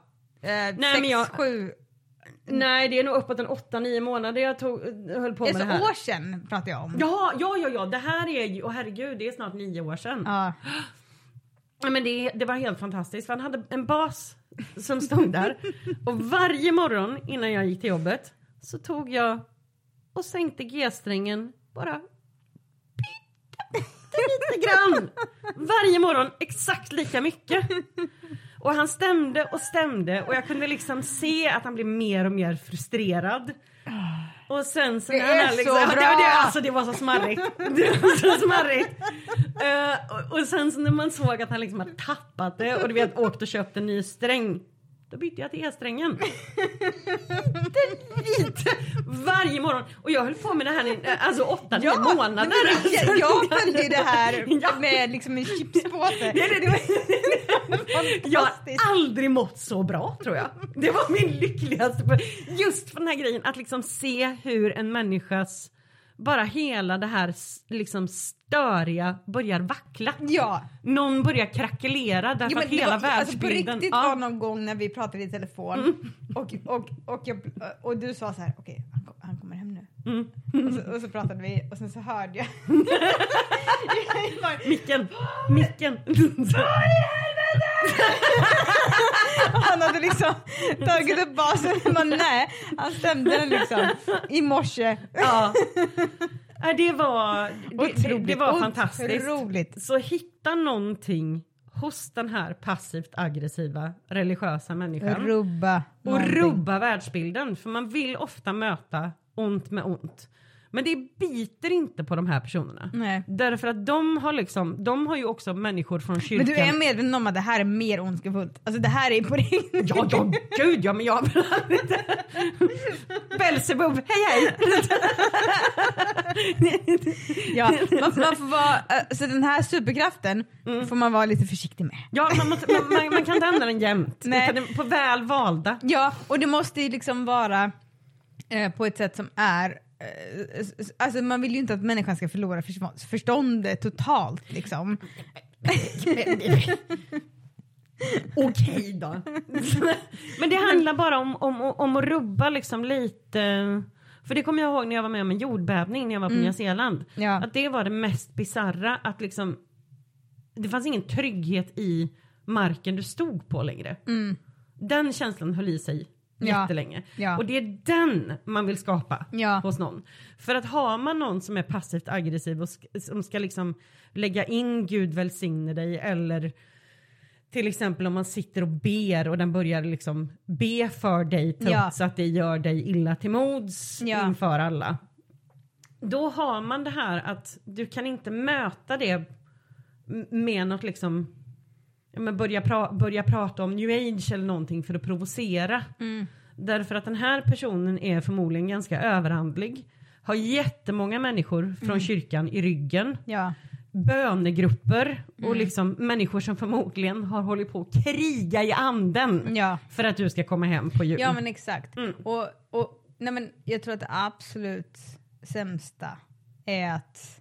men sex, jag- sju, Nej det är nog uppåt en 8-9 månader jag tog, höll på med det här. år sedan pratar jag om. Ja, ja, ja, ja, det här är ju, och herregud, det är snart nio år sedan. Ja. Men det, det var helt fantastiskt, för han hade en bas som stod där. och varje morgon innan jag gick till jobbet så tog jag och sänkte G-strängen bara lite grann. Varje morgon exakt lika mycket. Och han stämde och stämde och jag kunde liksom se att han blev mer och mer frustrerad. Och sen så Det när han är så liksom, bra! Det, det, alltså det var så smarrigt. Det var så smarrigt. Och, och sen så när man såg att han liksom hade tappat det och du vet åkt och köpt en ny sträng. Då bytte jag till E-strängen. lite. Varje morgon. Och jag höll på med det här i alltså åtta, nio månader. men Alltså, jag, jag ju det här Ja. med liksom en chipspåse. Det, det, det, jag har aldrig mått så bra tror jag. Det var min lyckligaste. Just för den här grejen att liksom se hur en människas bara hela det här liksom störiga börjar vackla. Ja. Någon börjar krackelera därför Jo, att hela var, alltså på världsbilden... riktigt ja. var någon gång när vi pratade i telefon och, och, och, jag, och du sa så här, okej, han, kom- han kommer hem nu. Mm. Och, så, och så pratade vi och sen så hörde jag. jag bara, Micken, micken. han hade liksom tagit upp basen bara nej, han stämde den liksom i morse. ja. Nej, det var, det, det, det var fantastiskt. Otroligt. Så hitta någonting hos den här passivt aggressiva religiösa människan. Rubba och någonting. rubba världsbilden. För man vill ofta möta ont med ont. Men det biter inte på de här personerna. Nej. Därför att de har liksom, de har ju också människor från kyrkan. Men du är medveten om att det här är mer ondskefullt? Alltså det här är på riktigt. Ja, ja, gud ja, men jag... Belsebub, hej hej! Ja, man, man får vara, alltså den här superkraften Mm. får man vara lite försiktig med. Ja, man, måste, man, man, man kan inte använda den jämt. På väl valda. Ja, och det måste ju liksom vara eh, på ett sätt som är Alltså man vill ju inte att människan ska förlora förståndet totalt liksom. Okej då. Men det handlar bara om, om, om att rubba liksom lite. För det kommer jag ihåg när jag var med om en jordbävning när jag var på Nya Zeeland. Ja. Att det var det mest bizarra att liksom det fanns ingen trygghet i marken du stod på längre. Den känslan höll i sig Ja. jättelänge. Ja. Och det är den man vill skapa Ja. hos någon. För att har man någon som är passivt aggressiv och som ska liksom lägga in Gud välsigne dig eller till exempel om man sitter och ber och den börjar liksom be för dig trots att det gör dig illa till mods Ja. inför alla. Då har man det här att du kan inte möta det med något liksom ja, men börja, pra- börja prata om new age eller någonting för att provocera. Därför att den här personen är förmodligen ganska överhandlig. Har jättemånga människor från kyrkan i ryggen Ja. bönegrupper Mm. och liksom människor som förmodligen har hållit på att kriga i anden Ja. för att du ska komma hem på jul. Ja men exakt. Mm. Och, och nej, men jag tror att det absolut sämsta är att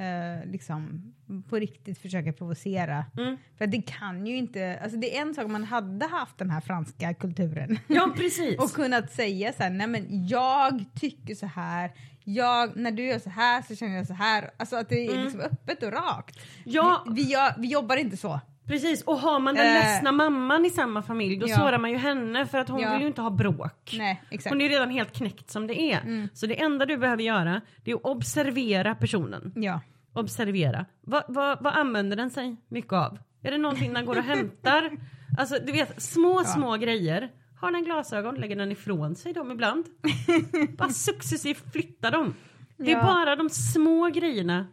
eh, liksom på riktigt försöka provocera. Mm. För det kan ju inte, alltså det är en sak om man hade haft den här franska kulturen. Ja, precis. och kunnat säga så här, nej men jag tycker så här, jag, när du gör så här så känner jag så här. Alltså att det är liksom öppet och rakt. Mm. Ja. Vi, vi, gör, vi jobbar inte så. Precis, och har man den Eh. ledsna mamman i samma familj då Ja. sårar man ju henne för att hon Ja. vill ju inte ha bråk. Nej, exakt. Mm. Hon är ju redan helt knäckt som det är. Så det enda du behöver göra det är att observera personen. Ja. Observera. Vad, vad, vad använder den sig mycket av? Är det någonting den går och hämtar? Alltså du vet, små små grejer. Har den glasögon, lägger den ifrån sig dem ibland. bara successivt flytta dem. Det är Ja. bara de små grejerna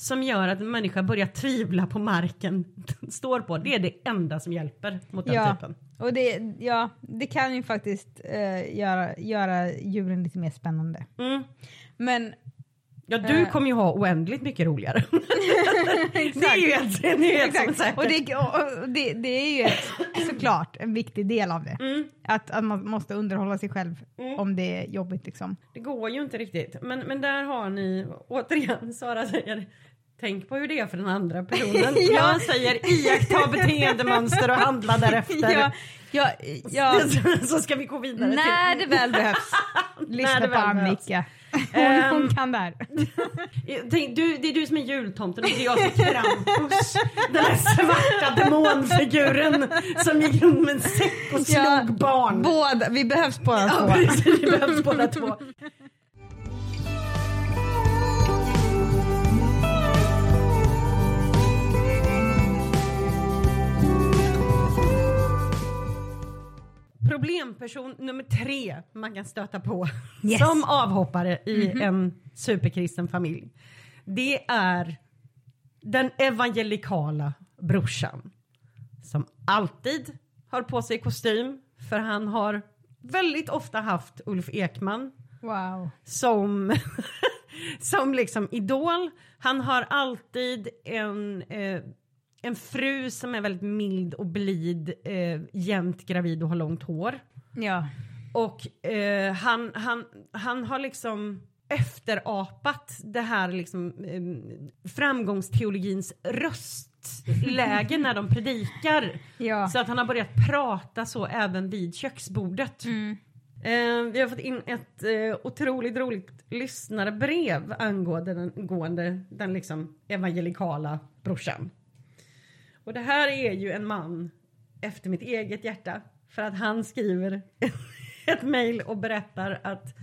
som gör att en människa börjar tvivla på marken den står på. Det är det enda som hjälper mot den Ja, typen. och det, ja, det kan ju faktiskt eh, göra, göra julen lite mer spännande. Mm. Men Ja, du Eh. kommer ju ha oändligt mycket roligare. det är ju helt, det är som exakt, och, det, och det, det är ju ett, såklart en viktig del av det. Mm. Att, att man måste underhålla sig själv om det är jobbigt. Liksom. Det går ju inte riktigt. Men, men där har ni, återigen, Sara säger Tänk på hur det är för den andra personen. Ja. Jag säger iaktta beteendemönster och handla därefter. Ja, ja, ja, Så, så ska vi gå vidare när till... det väl behövs. Lyssna det på Annika. Hon, hon kan det här. Tänk, du, det är du som är jultomten och det är jag som är Krampus. Den där svarta demonfiguren som gick runt med en säck och slog Ja, barn. Båda, vi behövs båda Ja, två. precis, vi behövs båda två. Problemperson nummer tre man kan stöta på Yes. som avhoppare i en superkristen familj. Det är den evangelikala brorsan som alltid har på sig kostym för han har väldigt ofta haft Ulf Ekman Wow. som, som liksom idol. Han har alltid en, eh, en fru som är väldigt mild och blid, eh, jämt gravid och har långt hår. Ja. Och eh, han, han, han har liksom efterapat det här liksom eh, framgångsteologins röstläge när de predikar. Ja. Så att han har börjat prata så även vid köksbordet. Eh, vi har fått in ett eh, otroligt roligt lyssnarbrev angående den, angående den liksom evangelikala brorsan. Och det här är ju en man efter mitt eget hjärta. För att han skriver ett mejl och berättar att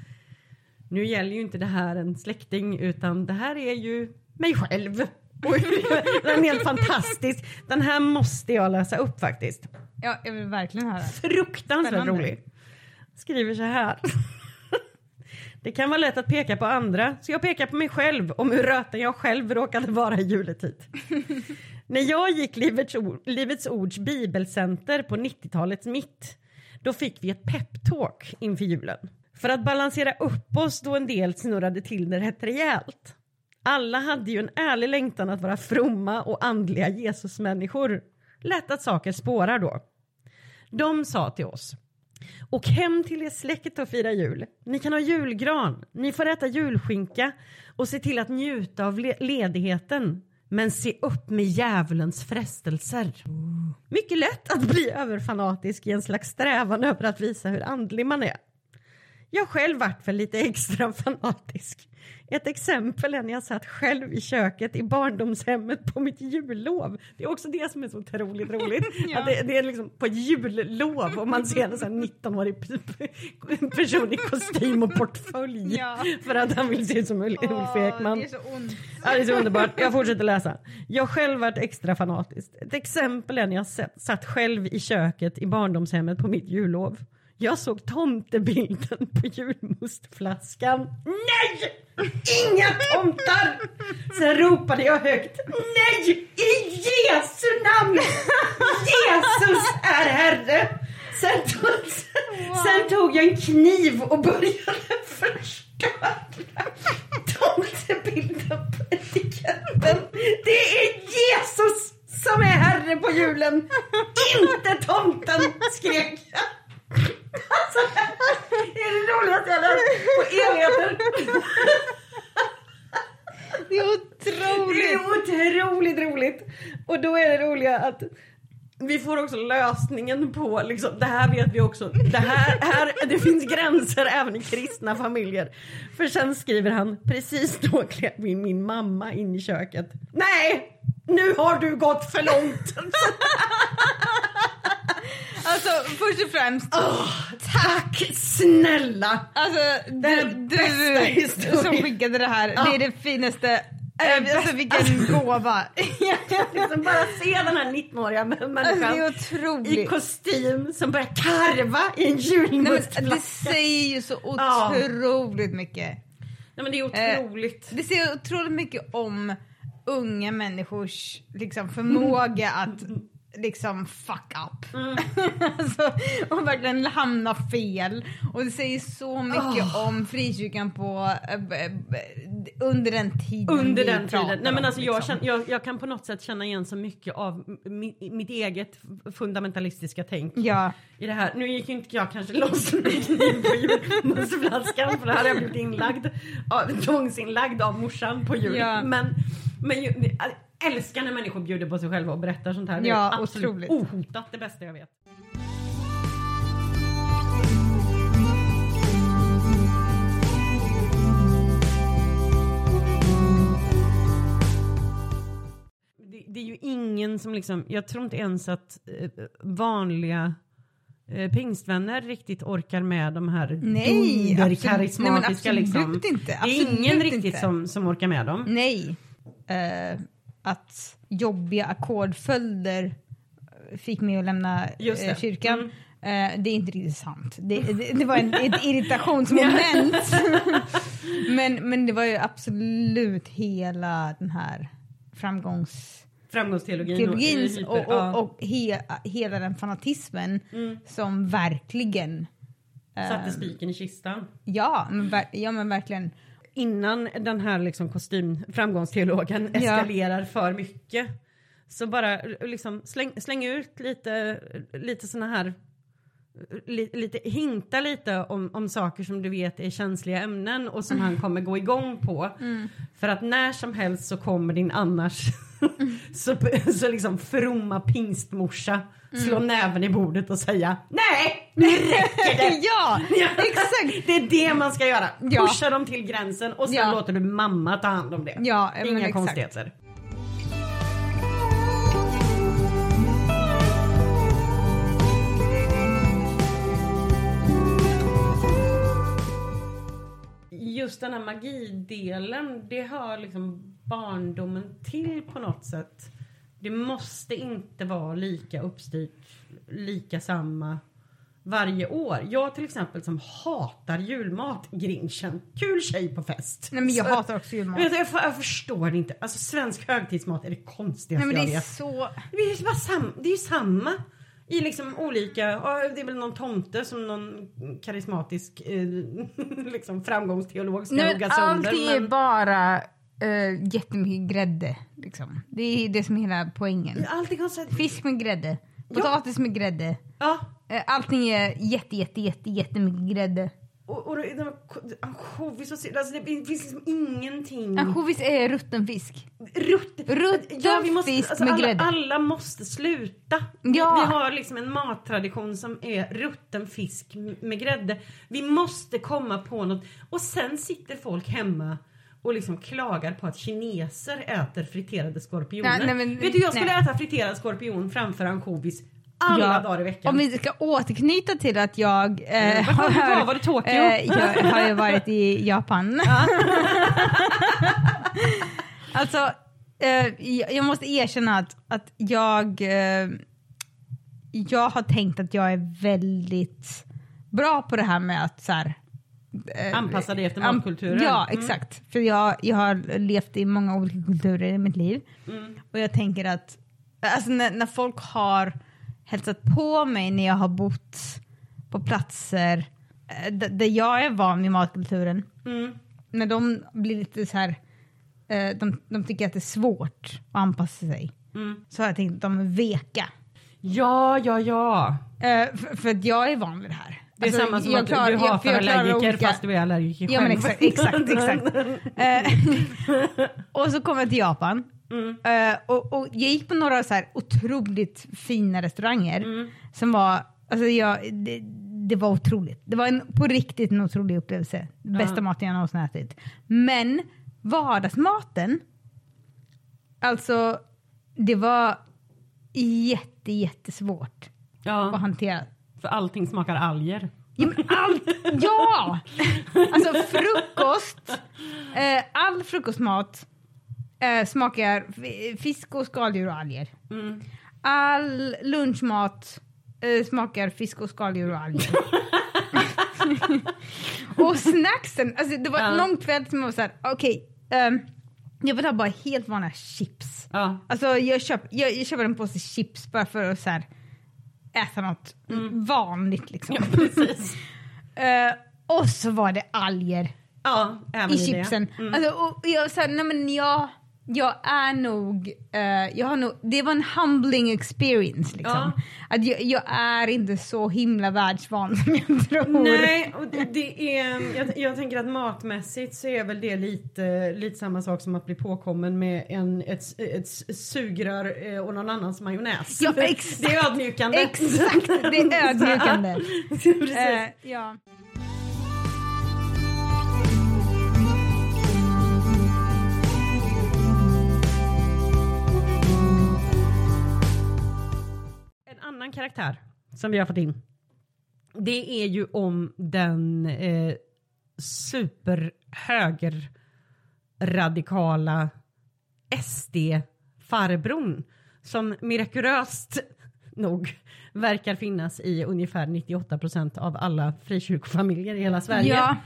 nu gäller ju inte det här en släkting utan det här är ju mig själv. Och den är helt fantastisk. Den här måste jag läsa upp faktiskt. ja, jag vill verkligen höra. Fruktansvärt Spännande. rolig. Skriver så här. Det kan vara lätt att peka på andra, så jag pekar på mig själv om hur röten jag själv råkade vara i juletid. När jag gick Livets, ord, Livets Ords bibelcenter på 90-talets mitt, då fick vi ett peptalk inför julen. För att balansera upp oss då en del snurrade till det rätt rejält. Alla hade ju en ärlig längtan att vara fromma och andliga Jesusmänniskor. Lätt att saker spårar då. De sa till oss och hem till er släkt och fira jul. Ni kan ha julgran, ni får äta julskinka och se till att njuta av le- ledigheten. Men se upp med djävulens frestelser. Mycket lätt att bli överfanatisk i en slags strävan över att visa hur andlig man är. Jag själv vart för lite extra fanatisk. Ett exempel är när jag satt själv i köket i barndomshemmet på mitt jullov. Det är också det som är så otroligt roligt. Ja. det, det är liksom på jullov och man ser en sån här 19-årig p- person i kostym och portfölj. Ja. För att han vill se ut som Ulf Ekman. det är så ont. Ja, det är så underbart. Jag fortsätter läsa. Jag själv varit extra fanatisk. Ett exempel är när jag satt själv i köket i barndomshemmet på mitt jullov. Jag såg tomtebilden på julmustflaskan. Nej! Inga tomtar! Sen ropade jag högt. Nej! I Jesu namn! Jesus är Herre! Sen tog, sen tog jag en kniv och började förstöra tomtebilden på etiketten. Det är Jesus som är Herre på julen, inte tomten, skrek jag. Alltså, det är det roligaste jag läst på evigheter. Det är Det otroligt. är otroligt roligt. Och då är det roliga att vi får också lösningen på, liksom, det här vet vi också, det, här, här, det finns gränser även i kristna familjer. För sen skriver han, precis då klev min, min mamma in i köket. Nej, nu har du gått för långt. Alltså först och främst, Tack snälla. alltså Det är du, den bästa du historien. som skickade det här, det är det finaste, alltså vilken gåva. liksom bara se den här 19-åriga Alltså, det människan är i kostym som börjar karva i en julmustflaska. det säger ju så Ja. otroligt mycket. Nej men det är otroligt. Det säger otroligt mycket om unga människors liksom, förmåga att liksom fuck up. Mm. alltså, och verkligen hamna fel. Och det säger så mycket om frikyrkan på b- b- under den tiden Under vi den tiden. Nej men om, alltså jag, liksom. känner, jag, jag kan på något sätt känna igen så mycket av mi, mitt eget fundamentalistiska tänk Ja, i det här. Nu gick inte jag kanske loss med kniv på julmustflaskan för det hade jag blivit inlagd, av- tvångsinlagd av morsan på jul. Ja. Men, men älskar när människor bjuder på sig själva och berättar sånt här. Det är Ja, absolut otroligt. ohotat det bästa jag vet. det, det är ju ingen som liksom, jag tror inte ens att eh, vanliga eh, pingstvänner riktigt orkar med de här Nej, dunderkarismatiska absolut- nej, men absolut liksom. inte, Det är absolut ingen riktigt som, som orkar med dem. nej. Eh, att jobbiga ackordföljder fick mig att lämna eh, kyrkan. Mm. Eh, det är inte riktigt sant. Det, det, det var en, ett irritationsmoment. men, men det var ju absolut hela den här framgångsteologins Framgångsteologin. och- hyper- och, och, ja. och he, hela den fanatismen Mm. som verkligen... eh, Satte spiken i kistan. ja, men, ja, men verkligen. Innan den här liksom kostym, framgångsteologen eskalerar för mycket. Så bara liksom släng, släng ut lite, lite såna här lite, hinta lite om, om saker som du vet är känsliga ämnen och som han kommer gå igång på. För att när som helst så kommer din annars så, så liksom fromma pingstmorsa slå näven i bordet och säga nej, nu räcker det! ja, exakt! Det är det man ska göra. Ja. Pusha dem till gränsen och sen Ja. låter du mamma ta hand om det. Ja, Inga exakt. konstigheter. Just den här magidelen, det hör liksom barndomen till på något sätt. Det måste inte vara lika uppstyrt, lika samma varje år. Jag till exempel som hatar julmat, grinchen, kul tjej på fest. Nej men jag Så- hatar också julmat. Du, jag, jag förstår inte. Alltså svensk högtidsmat är det konstigaste Nej men det jag är vet. så... Det är ju bara sam, det är samma. I liksom olika, ja, det är väl någon tomte som någon karismatisk eh, liksom framgångsteolog ska Nej, hugga sönder. allt är men- bara uh, jättemycket grädde. Liksom. Det är det som är hela poängen. Allting har sett... Fisk med grädde, potatis med grädde. Ja. Eh, Allting är jätte, jätte, jätte, jättemycket grädde. Och, och det, det, ansjovis och alltså det finns liksom ingenting... Ansjovis är rutten fisk. Rutt, Rutten fisk med alla, grädde. alla måste sluta. Vi, Ja. vi har liksom en mattradition som är rutten fisk med grädde. Vi måste komma på något. Och sen sitter folk hemma och liksom klagar på att kineser äter friterade skorpioner. Nej, nej, men- Vet du, jag skulle nej. äta friterad skorpion framför ansjovis alla Ja. dagar i veckan. Om vi ska återknyta till att jag Mm, eh, vad fan, var det Tokyo? eh, jag har ju varit i Japan. alltså, eh, jag måste erkänna att, att jag, eh, jag har tänkt att jag är väldigt bra på det här med att så här, eh, Anpassa dig efter matkulturen. Ja, Mm. exakt. För jag, jag har levt i många olika kulturer i mitt liv. Mm. Och jag tänker att alltså när, när folk har hälsat på mig när jag har bott på platser eh, där jag är van vid matkulturen. Mm. När de blir lite så här, eh, de, de tycker att det är svårt att anpassa sig. Mm. Så har jag tänkt att de är veka. Ja, ja, ja. Eh, för, för att jag är van vid det här. Det är Alltså, samma som att klarar- du hatar för jag allergiker olika- fast du är allergiker Ja men själv. exakt, exakt, exakt. Eh, och så kom jag till Japan. Mm. Eh, och, och jag gick på några så här otroligt fina restauranger Mm. som var, alltså jag, det, det var otroligt. Det var en, på riktigt en otrolig upplevelse. Bästa Ja. maten jag någonsin ätit. Men vardagsmaten, alltså det var jätte, jättesvårt att Ja, hantera. för allting smakar alger. Ja, men allt! Ja! Alltså frukost, eh, all frukostmat eh, smakar fisk och skaldjur och alger. Mm. All lunchmat eh, smakar fisk och skaldjur och alger. och snacksen, alltså det var Ja. någon kväll som jag var såhär, okej, ehm, jag vill ha bara helt vanliga chips. Ja. Alltså jag, köp, jag, jag köper en påse chips bara för att så här, äta något vanligt liksom. Mm. ja, precis. Eh, och så var det alger Ja, i chipsen. Mm. Alltså, och jag sa, nej men jag, jag är nog, eh, jag har nog, det var en humbling experience liksom. Ja. Att jag, jag är inte så himla världsvan som jag tror. Nej, och det, det är, jag, jag tänker att matmässigt så är väl det lite, lite samma sak som att bli påkommen med en, ett, ett sugrör eh, och någon annans majonnäs. Ja, exakt. Det är ödmjukande. Exakt, det är ödmjukande. Precis. Eh, ja. Annan karaktär som vi har fått in. Det är ju om den eh, superhögerradikala SD-farbrorn som mirakulöst nog verkar finnas i ungefär 98 procent av alla frikyrkofamiljer i hela Sverige. Ja.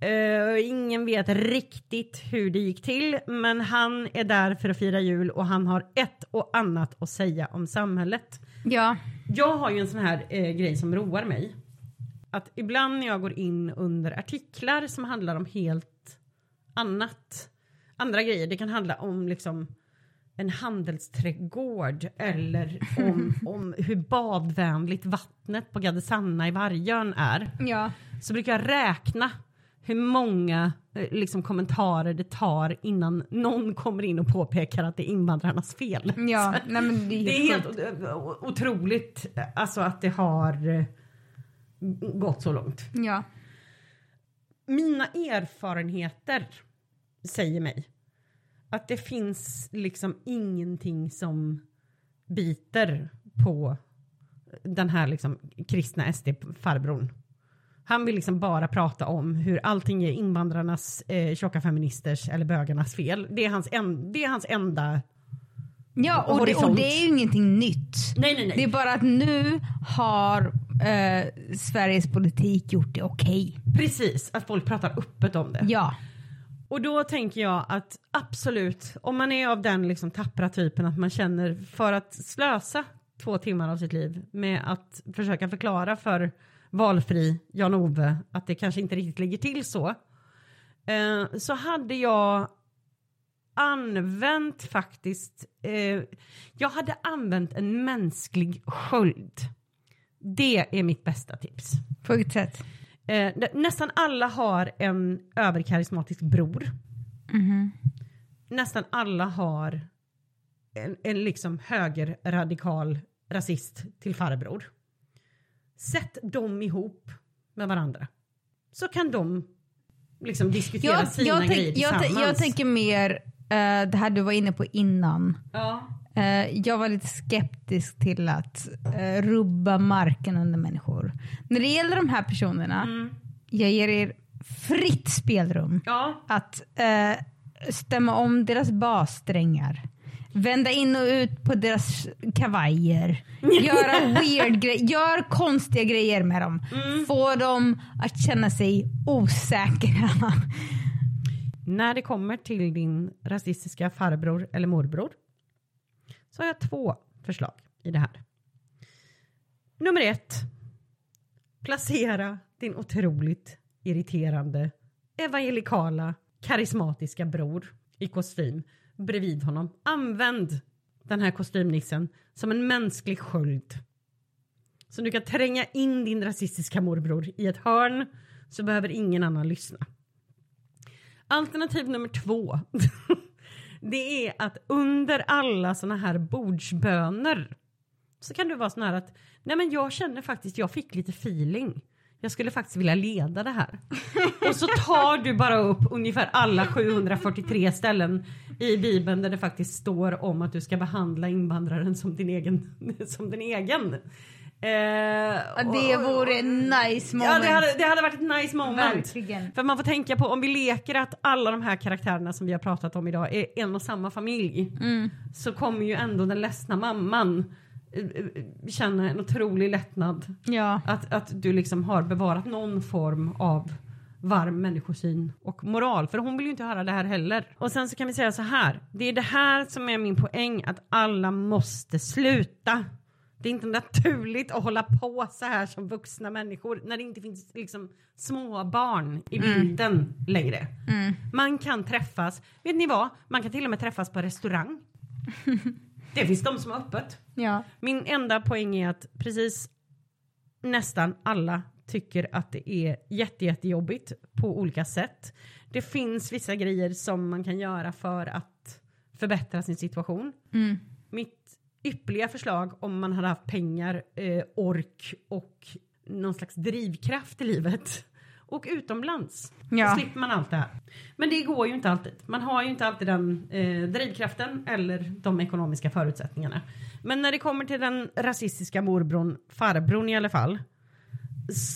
Eh, ingen vet riktigt hur det gick till, men han är där för att fira jul och han har ett och annat att säga om samhället. Ja. Jag har ju en sån här eh, grej som roar mig. Att ibland när jag går in under artiklar som handlar om helt annat, andra grejer, det kan handla om liksom en handelsträdgård eller om, om hur badvänligt vattnet på Gadesanna i Vargön är Ja. så brukar jag räkna hur många eh, liksom, kommentarer det tar innan någon kommer in och påpekar att det är invandrarnas fel. Ja, nej men det är Det är helt o- otroligt eh, alltså, att det har eh, gått så långt. Ja. Mina erfarenheter säger mig att det finns liksom ingenting som biter på den här liksom kristna SD-farbrorn. Han vill liksom bara prata om hur allting är invandrarnas eh, tjocka feministers eller bögarnas fel. Det är hans, en, det är hans enda... Ja, och det, och det är ju ingenting nytt. Nej, nej, nej. Det är bara att nu har eh, Sveriges politik gjort det okej. Precis, att folk pratar öppet om det. Ja. Och då tänker jag att absolut, om man är av den liksom tappra typen att man känner för att slösa två timmar av sitt liv med att försöka förklara för valfri Jan-Ove att det kanske inte riktigt ligger till så. Eh, så hade jag använt faktiskt, eh, jag hade använt en mänsklig sköld. Det är mitt bästa tips. På vilket sätt? Eh, nä- nästan alla har en överkarismatisk bror. Nästan alla har en, en liksom högerradikal rasist till farbror. Sätt dem ihop med varandra. Så kan de liksom diskutera Jag, sina jag, grejer tänk, jag, tillsammans. tänk- jag tänker mer eh, det här du var inne på innan. ja. Eh, jag var lite skeptisk till att eh, rubba marken under människor. När det gäller de här personerna, Mm. jag ger er fritt spelrum ja, att stämma om deras bassträngar. Vända in och ut på deras kavajer. Göra weird grejer. Gör konstiga grejer med dem. Mm. Få dem att känna sig osäkra. När det kommer till din rasistiska farbror eller morbror så har jag två förslag i det här. Nummer ett. Placera din otroligt irriterande evangelikala karismatiska bror i kostym bredvid honom. Använd den här kostymnissen som en mänsklig sköld. Så du kan tränga in din rasistiska morbror i ett hörn så behöver ingen annan lyssna. Alternativ nummer två. det är att under alla såna här bordsböner så kan du vara sån här att nej men jag känner faktiskt jag fick lite feeling. Jag skulle faktiskt vilja leda det här. Och så tar du bara upp ungefär alla 743 ställen i bibeln där det faktiskt står om att du ska behandla invandraren som din egen. Som din egen. Eh, Det vore en nice moment. Ja, det hade, det hade varit ett nice moment. Verkligen. För man får tänka på om vi leker att alla de här karaktärerna som vi har pratat om idag är en och samma familj. Mm. Så kommer ju ändå den ledsna mamman eh, känna en otrolig lättnad. Ja. Att, att du liksom har bevarat någon form av varm människosyn och moral. För hon vill ju inte höra det här heller. Och sen så kan vi säga så här. Det är det här som är min poäng. Att alla måste sluta. Det är inte naturligt att hålla på så här som vuxna människor när det inte finns liksom små barn i bilden längre. Man kan träffas, vet ni vad? Man kan till och med träffas på restaurang. det finns de som har öppet. Ja. Min enda poäng är att precis nästan alla tycker att det är jätte, jättejobbigt på olika sätt. Det finns vissa grejer som man kan göra för att förbättra sin situation. Mm. Mitt ypperliga förslag om man hade haft pengar, eh, ork och någon slags drivkraft i livet. Och utomlands. Ja. Så slipper man allt det här. Men det går ju inte alltid. Man har ju inte alltid den eh, drivkraften eller de ekonomiska förutsättningarna. Men när det kommer till den rasistiska morbrorn, farbrorn i alla fall.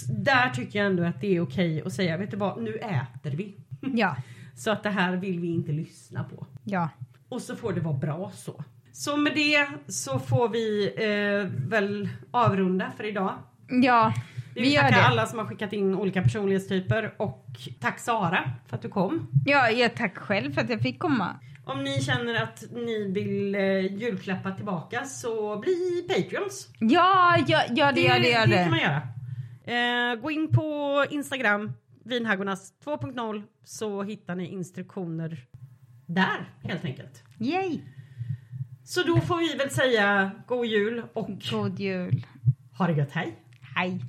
Där tycker jag ändå att det är okej att säga, vet du vad, nu äter vi. Ja. Så att det här vill vi inte lyssna på. Ja. Och så får det vara bra så. Så med det så får vi eh, väl avrunda för idag. Ja. Vi Vi vill gör tacka det. alla som har skickat in olika personlighetstyper och tack Sara för att du kom. Ja, jag tack själv för att jag fick komma. Om ni känner att ni vill eh, julklappa tillbaka så bli Patreons. Ja, ja, ja det gör det. Gör det kan man det. göra. Eh, gå in på Instagram, vinhaggornas 2.0 så hittar ni instruktioner där helt enkelt. Yay. Så då får vi väl säga god jul och God jul. ha det gött, hej! Hej.